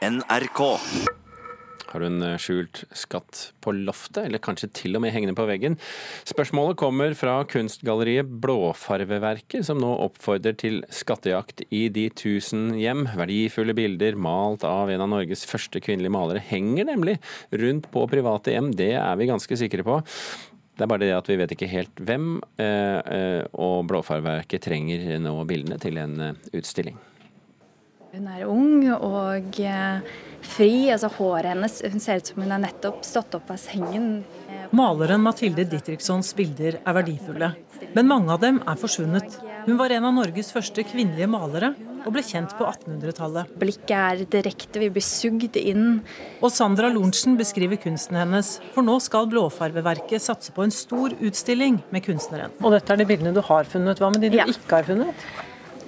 NRK. Har du en eh, skjult skatt på loftet, eller kanskje til og med hengende på veggen? Spørsmålet kommer fra kunstgalleriet Blåfarveverket, som nå oppfordrer til skattejakt i de tusen hjem. Verdifulle bilder malt av en av Norges første kvinnelige malere henger nemlig rundt på private hjem, det er vi ganske sikre på. Det er bare det at vi vet ikke helt hvem, eh, eh, og Blåfarveverket trenger nå bildene til en utstilling. Hun er ung og fri. altså Håret hennes Hun ser ut som hun har nettopp stått opp av sengen. Maleren Mathilde Ditrikssons bilder er verdifulle, men mange av dem er forsvunnet. Hun var en av Norges første kvinnelige malere og ble kjent på 1800-tallet. Blikket er direkte, vi blir sugd inn. Og Sandra Lorentzen beskriver kunsten hennes, for nå skal Blåfarveverket satse på en stor utstilling med kunstneren. Og dette er de bildene du har funnet. Hva med de du ja. ikke har funnet?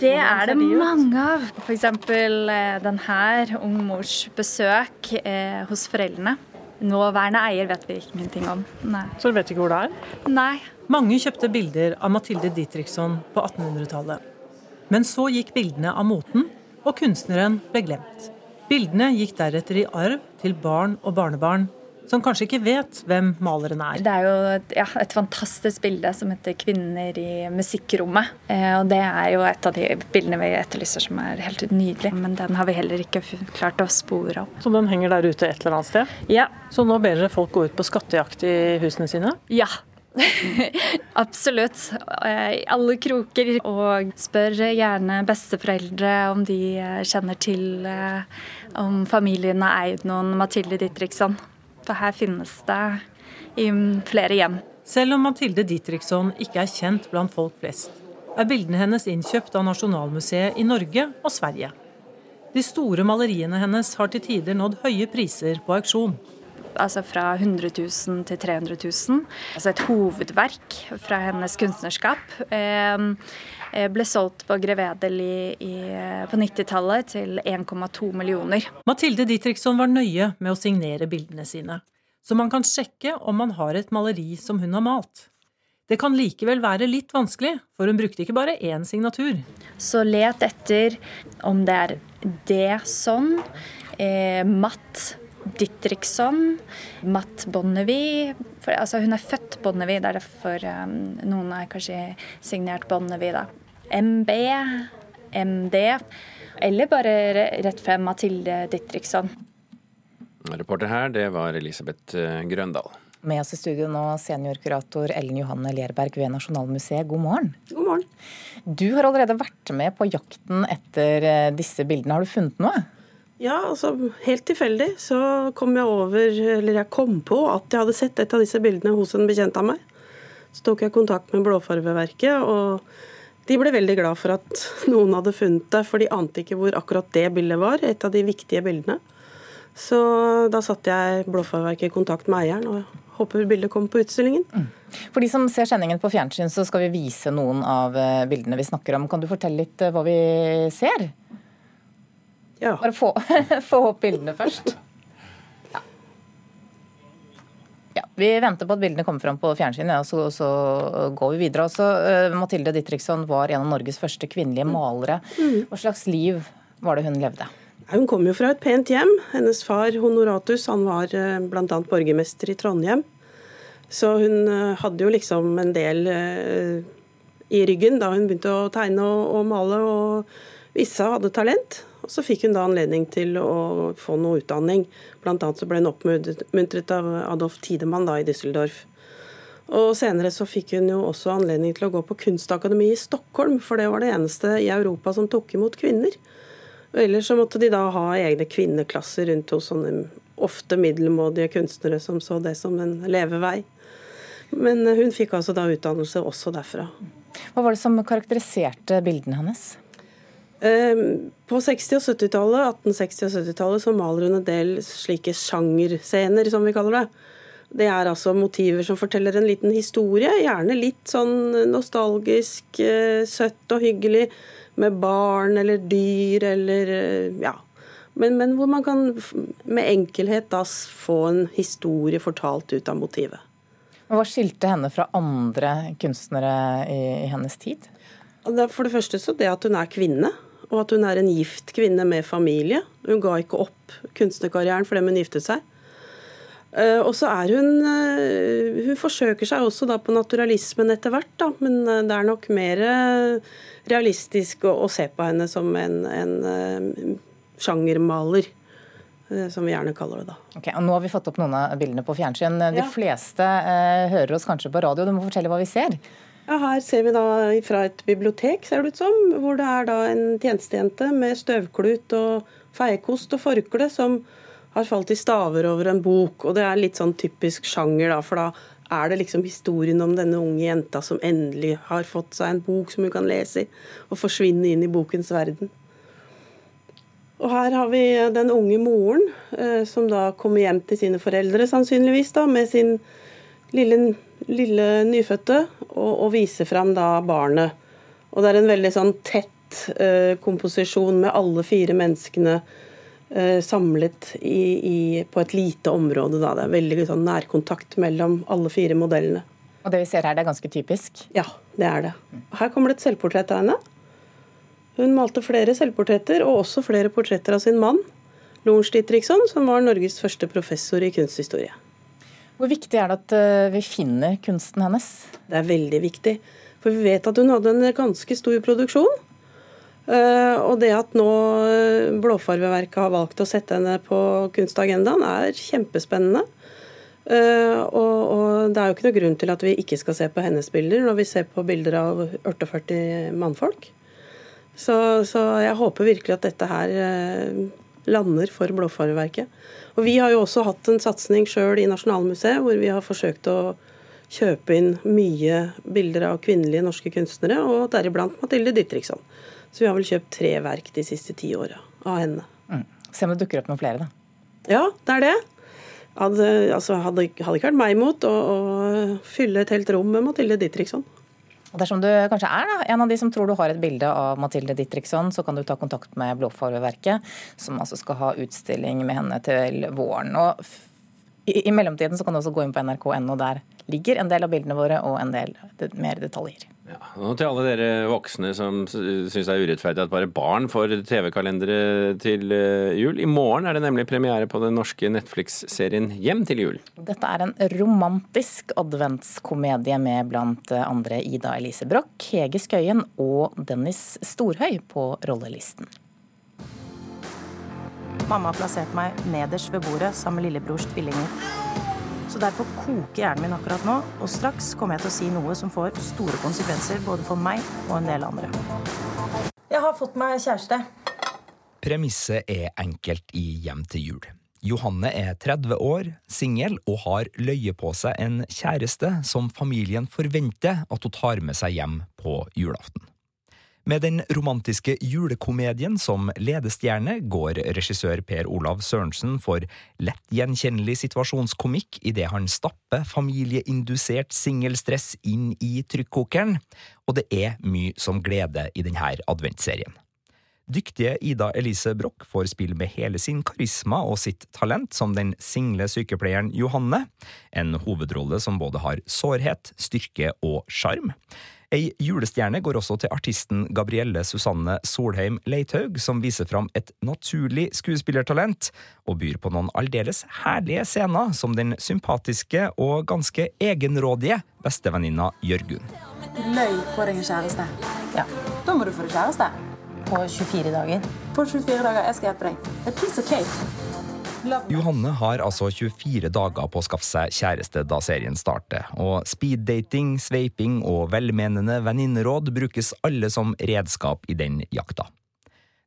Det er det mange av. F.eks. Eh, den her, ung mors besøk eh, hos foreldrene. Nåværende eier vet vi ingenting om. Nei. Så du vet ikke hvor det er? Nei. Mange kjøpte bilder av Mathilde Dietrichson på 1800-tallet. Men så gikk bildene av moten, og kunstneren ble glemt. Bildene gikk deretter i arv til barn og barnebarn, som kanskje ikke vet hvem maleren er. Det er jo et, ja, et fantastisk bilde som heter 'Kvinner i musikkrommet'. Eh, og Det er jo et av de bildene vi etterlyser som er helt nydelig. Men den har vi heller ikke klart å spore opp. Så den henger der ute et eller annet sted? Ja. Så nå ber dere folk gå ut på skattejakt i husene sine? Ja. Absolutt. I alle kroker. Og spør gjerne besteforeldre om de kjenner til eh, om familien har eid noen Mathilde Dittriksson. For her finnes det flere hjem. Selv om Mathilde Ditriksson ikke er kjent blant folk flest, er bildene hennes innkjøpt av Nasjonalmuseet i Norge og Sverige. De store maleriene hennes har til tider nådd høye priser på auksjon. Altså fra 100 000 til 300 000. Altså et hovedverk fra hennes kunstnerskap. Eh, Eh, ble solgt på Grevedel i, i, på 90-tallet til 1,2 millioner. Mathilde Ditriksson var nøye med å signere bildene sine, så man kan sjekke om man har et maleri som hun har malt. Det kan likevel være litt vanskelig, for hun brukte ikke bare én signatur. Så let etter om det er det sånn, eh, Matt Dittriksson, Matt Bonnevie altså Hun er født Bonnevie, det er derfor um, noen er kanskje signert Bonnevie. da. MB, MD, eller bare rett frem Mathilde Dittriksson. Reporter her, det var Elisabeth eh, Grøndal. Med oss i studio nå seniorkurator Ellen Johanne Lerberg ved Nasjonalmuseet. God morgen. God morgen. Du har allerede vært med på jakten etter eh, disse bildene. Har du funnet noe? Ja, altså helt tilfeldig så kom jeg over, eller jeg kom på at jeg hadde sett et av disse bildene hos en bekjent av meg. Så tok jeg kontakt med Blåfarveverket, og de ble veldig glad for at noen hadde funnet det, for de ante ikke hvor akkurat det bildet var, et av de viktige bildene. Så da satte jeg Blåfarverket i kontakt med eieren, og håper bildet kommer på utstillingen. Mm. For de som ser sendingen på fjernsyn, så skal vi vise noen av eh, bildene vi snakker om. Kan du fortelle litt eh, hva vi ser? Ja. Bare få, få opp bildene først. Ja, Vi venter på at bildene kommer fram på fjernsynet, ja, så, så, går vi videre. Også, uh, Mathilde Dittriksson var en av Norges første kvinnelige malere. Mm. Hva slags liv var det hun levde? Hun kom jo fra et pent hjem. Hennes far Honoratus han var eh, bl.a. borgermester i Trondheim. Så hun uh, hadde jo liksom en del i ryggen da hun begynte å tegne og, og male, og å hadde talent. Og så fikk hun da anledning til å få noe utdanning. Blant annet så ble hun oppmuntret av Adolf Tidemann da i Düsseldorf. Og senere så fikk hun jo også anledning til å gå på kunstakademi i Stockholm, for det var det eneste i Europa som tok imot kvinner. Og ellers så måtte de da ha egne kvinneklasser rundt hos sånne ofte middelmådige kunstnere som så det som en levevei. Men hun fikk altså da utdannelse også derfra. Hva var det som karakteriserte bildene hennes? Ehm, på 60- og 70-tallet 1860- og 70-tallet så maler hun en del slike sjangerscener, som vi kaller det. Det er altså motiver som forteller en liten historie, gjerne litt sånn nostalgisk, eh, søtt og hyggelig, med barn eller dyr eller eh, ja. Men, men hvor man kan med enkelhet da få en historie fortalt ut av motivet. Hva skilte henne fra andre kunstnere i, i hennes tid? For det første så det at hun er kvinne og at hun er en gift kvinne med familie. Hun ga ikke opp kunstnerkarrieren fordi hun giftet seg. Eh, og så er hun eh, Hun forsøker seg også da på naturalismen etter hvert, da, men eh, det er nok mer realistisk å, å se på henne som en, en sjangermaler. Som vi gjerne kaller det, da. Ok, og Nå har vi fått opp noen av bildene på fjernsyn. De Ja. fleste eh, hører oss kanskje på radio. Du må fortelle hva vi ser. Ja, Her ser vi da fra et bibliotek, ser det ut som, hvor det er da en tjenestejente med støvklut og feiekost og forkle som har falt i staver over en bok. Og det er litt sånn typisk sjanger, da, for da er det liksom historien om denne unge jenta som endelig har fått seg en bok som hun kan lese i, og forsvinne inn i bokens verden. Og her har vi den unge moren eh, som da kommer hjem til sine foreldre, sannsynligvis, da, med sin lille, lille nyfødte, og, og vise fram da barnet. Og det er en veldig sånn tett eh, komposisjon med alle fire menneskene eh, samlet i, i, på et lite område. Da. Det er veldig sånn nærkontakt mellom alle fire modellene. Og det vi ser her, det er ganske typisk. Ja, det er det. Her kommer det et selvportrett av henne. Hun malte flere selvportretter, og også flere portretter av sin mann, Lorentz Dietrichson, som var Norges første professor i kunsthistorie. Hvor viktig er det at eh, vi finner kunsten hennes? Det er veldig viktig. For vi vet at hun hadde en ganske stor produksjon. Eh, Og det at nå eh, Blåfarveverket har valgt å sette henne på kunstagendaen, er kjempespennende. Og, og det er jo ikke noe grunn til at vi ikke skal se på hennes bilder når vi ser på bilder av 48 mannfolk. Så, så jeg håper virkelig at dette her lander for blåfarverket. Og vi har jo også hatt en satsing sjøl i Nasjonalmuseet, hvor vi har forsøkt å kjøpe inn mye bilder av kvinnelige norske kunstnere, og deriblant Mathilde Dietrichson. Så vi har vel kjøpt tre verk de siste ti åra av henne. Mm. Se om det dukker opp noen flere, da. Ja, det er det. Hadde, altså, hadde, hadde ikke vært meg imot å, å fylle et helt rom med Mathilde Dietrichson. Og Dersom du kanskje er da, en av de som tror du har et bilde av Mathilde Ditriksson, så kan du ta kontakt med Blåfarveverket, som altså skal ha utstilling med henne til våren. Og i, I mellomtiden så kan du også gå inn på nrk.no. Der ligger en del av bildene våre og en del mer detaljer. Ja, og til alle dere voksne som syns det er urettferdig at bare barn får TV-kalendere til eh, jul. I morgen er det nemlig premiere på den norske Netflix-serien Hjem til jul. Dette er en romantisk adventskomedie med blant andre Ida Elise Broch, Hege Skøyen og Dennis Storhøy på rollelisten. Mamma har plassert meg nederst ved bordet sammen med lillebrors tvillinger. Så derfor koker hjernen min akkurat nå, og straks kommer jeg til å si noe som får store konsekvenser både for meg og en del andre. Jeg har fått meg kjæreste. Premisset er enkelt i Hjem til jul. Johanne er 30 år, singel og har løye på seg en kjæreste som familien forventer at hun tar med seg hjem på julaften. Med den romantiske julekomedien som ledestjerne går regissør Per Olav Sørensen for lett gjenkjennelig situasjonskomikk idet han stapper familieindusert singelstress inn i trykkokeren, og det er mye som gleder i denne adventsserien. Dyktige Ida Elise Broch får spille med hele sin karisma og sitt talent som den single sykepleieren Johanne, en hovedrolle som både har sårhet, styrke og sjarm. Ei julestjerne går også til artisten Gabrielle Susanne Solheim Leithaug, som viser fram et naturlig skuespillertalent, og byr på noen aldeles herlige scener, som den sympatiske og ganske egenrådige bestevenninna Jørgunn. Løy på deg en kjæreste. Ja. Da må du få deg kjæreste. På 24 dager. På 24 dager. Jeg skal hjelpe deg. Er piece of cake. Johanne har altså 24 dager på å skaffe seg kjæreste da serien starter, og speeddating, sveiping og velmenende venninneråd brukes alle som redskap i den jakta.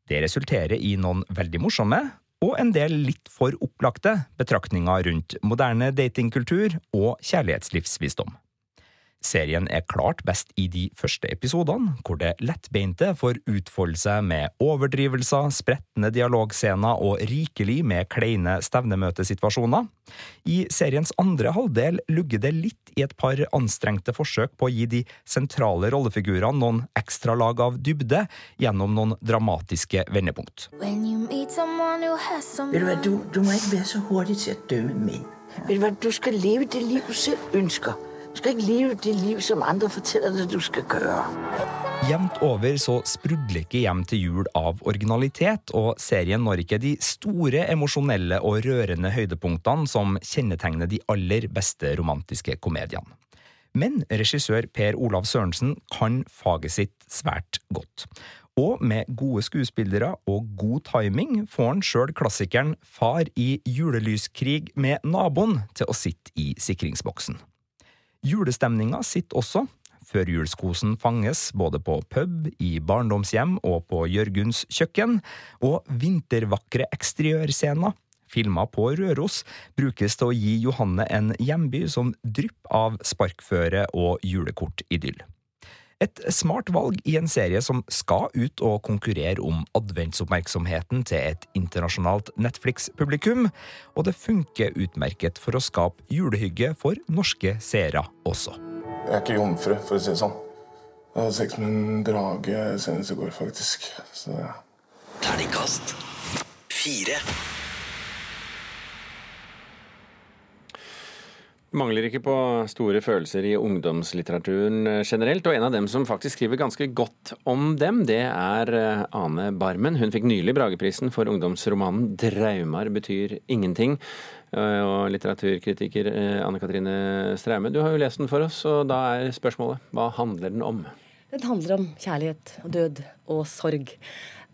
Det resulterer i noen veldig morsomme, og en del litt for opplagte, betraktninger rundt moderne datingkultur og kjærlighetslivsvisdom. Serien er klart best i de første episodene, hvor det lettbeinte får utfolde seg med overdrivelser, spretne dialogscener og rikelig med kleine stevnemøtesituasjoner. I seriens andre halvdel lugger det litt i et par anstrengte forsøk på å gi de sentrale rollefigurene noen ekstra lag av dybde gjennom noen dramatiske vendepunkt. Du hvad, du, du må ikke være så hurtig til at dømme menn. Ved du hvad, du skal leve det livet du selv ønsker. Du skal ikke leve det liv, som andre forteller deg du skal gjøre. Jevnt over så sprudler ikke Hjem til jul av originalitet, og serien når ikke de store emosjonelle og rørende høydepunktene som kjennetegner de aller beste romantiske komediene. Men regissør Per Olav Sørensen kan faget sitt svært godt. Og med gode skuespillere og god timing får han sjøl klassikeren Far i julelyskrig med naboen til å sitte i sikringsboksen. Julestemninga sitter også, Førjulskosen fanges både på pub, i barndomshjem og på Jørgunds kjøkken, og vintervakre eksteriørscener, filma på Røros, brukes til å gi Johanne en hjemby som drypp av sparkføre og julekortidyll. Et smart valg i en serie som skal ut og konkurrere om adventsoppmerksomheten til et internasjonalt Netflix-publikum, og det funker utmerket for å skape julehygge for norske seere også. Jeg er ikke jomfru, for å si det sånn. Jeg hadde sex med en drage senest i går, faktisk. Så ja. Terningkast fire. Mangler ikke på store følelser i ungdomslitteraturen eh, generelt, og en av dem som faktisk skriver ganske godt om dem, det er eh, Ane Barmen. Hun fikk nylig Brageprisen for ungdomsromanen 'Draumar betyr ingenting'. Eh, og litteraturkritiker Anne Katrine Straume, du har jo lest den for oss, og da er spørsmålet hva handler den om? Den handler om kjærlighet og død og sorg.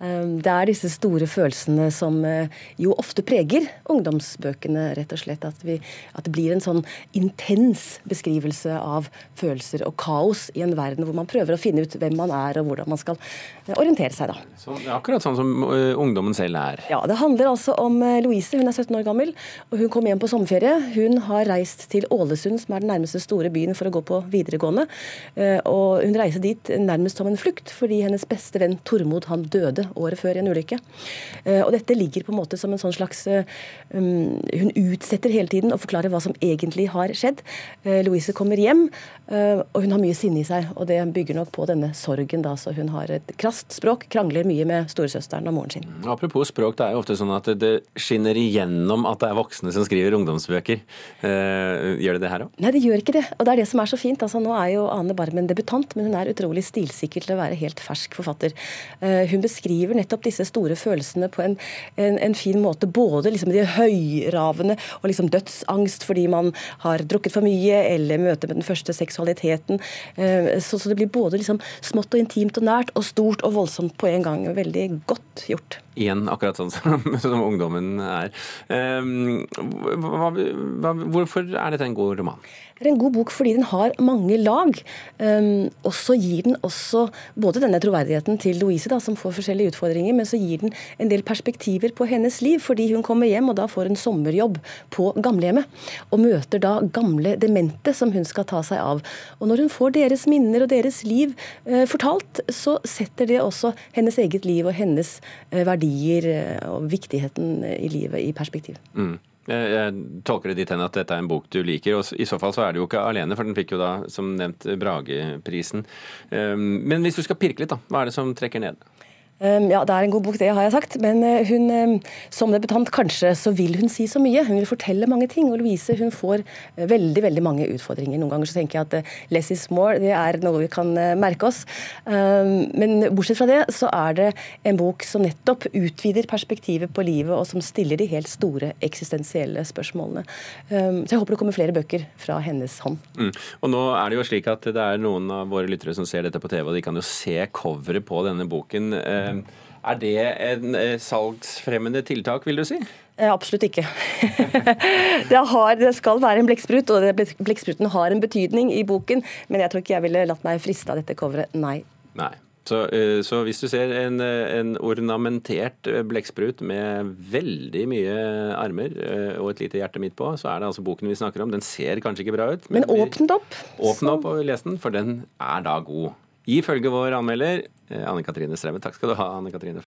Ehm, det er disse store følelsene som eh, jo ofte preger ungdomsbøkene, rett og slett. At, vi, at, det blir en sånn intens beskrivelse av følelser og kaos i en verden hvor man prøver å finne ut hvem man er og hvordan man skal eh, orientere seg, da. Så, akkurat sånn som uh, ungdommen selv er? Ja, det handler altså om Louise. Hun er 17 år gammel, og hun kom hjem på sommerferie. Hun har reist til Ålesund, som er den nærmeste store byen, for å gå på videregående. Og hun reiser dit nærmest som en flukt, fordi hennes beste venn Tormod han døde året før i en ulykke. Eh, og dette ligger på en måte som en sånn slags eh, um, Hun utsetter hele tiden å forklare hva som egentlig har skjedd. Eh, Louise kommer hjem, og hun har mye sinne i seg. Og det bygger nok på denne sorgen, da. Så hun har et krast språk, krangler mye med storesøsteren og moren sin. Apropos språk, det er jo ofte sånn at det skinner igjennom at det er voksne som skriver ungdomsbøker. Gjør det det her òg? Nei, det gjør ikke det. Og det er det som er så fint. Altså, nå er jo Ane Barmen debutant, men hun er utrolig stilsikker til å være helt fersk forfatter. Hun beskriver beskriver nettopp disse store følelsene på en, en, en fin måte. Både liksom de høyravende og liksom dødsangst fordi man har drukket for mye, eller møte med den første seksualiteten. Eh, så, så det blir både liksom smått og intimt og nært, og stort og voldsomt på en gang. Veldig godt gjort. Igjen akkurat sånn som, som ungdommen er. Um, hva, hva, hvorfor er dette en god roman? Det er en god bok fordi den har mange lag. Um, og så gir den også både denne troverdigheten til Louise, da, som får forskjellige utfordringer, men så gir den en del perspektiver på hennes liv. Fordi hun kommer hjem og da får en sommerjobb på gamlehjemmet. Og møter da gamle demente som hun skal ta seg av. Og når hun får deres minner og deres liv eh, fortalt, så setter det også hennes eget liv og hennes eh, verdier uh, og viktigheten i livet i perspektiv. Mm. Jeg tolker det dit hen at dette er en bok du liker, og i så fall så er du jo ikke alene, for den fikk jo da som nevnt Brageprisen. Ehm, men hvis du skal pirke litt, da, hva er det som trekker ned? Ehm, ja, det er en god bok, det har jeg sagt. Men eh, hun, ehm, som debutant kanskje, så vil hun si så mye. Hun vil fortelle mange ting. Og Louise hun får eh, veldig veldig mange utfordringer. Noen ganger så tenker jeg at eh, less is more, det er noe vi kan merke oss. Ehm, men bortsett fra det, så er det en bok som nettopp utvider perspektivet på livet, og som stiller de helt store eksistensielle spørsmålene. Så jeg håper det kommer flere bøker fra hennes hånd. Mm. Og nå er det jo slik at det er noen av våre lyttere som ser dette på TV, og de kan jo se coveret på denne boken. Er det en eh, salgsfremmende tiltak, vil du si? Eh, absolutt ikke. det, har, det, skal være en blekksprut, og blekkspruten har en betydning i boken, men jeg tror ikke jeg ville latt meg friste av dette coveret. Nei. Nei. Så, eh, så, hvis du ser en, en ornamentert blekksprut med veldig mye armer og et lite hjerte midt på, så er det altså boken vi snakker om. Den ser kanskje ikke bra ut. Men, men åpne den opp. Åpne opp og les den, for den er da god. Ifølge vår anmelder Anne Katrine Strømme. Takk skal du ha, Anne Katrine.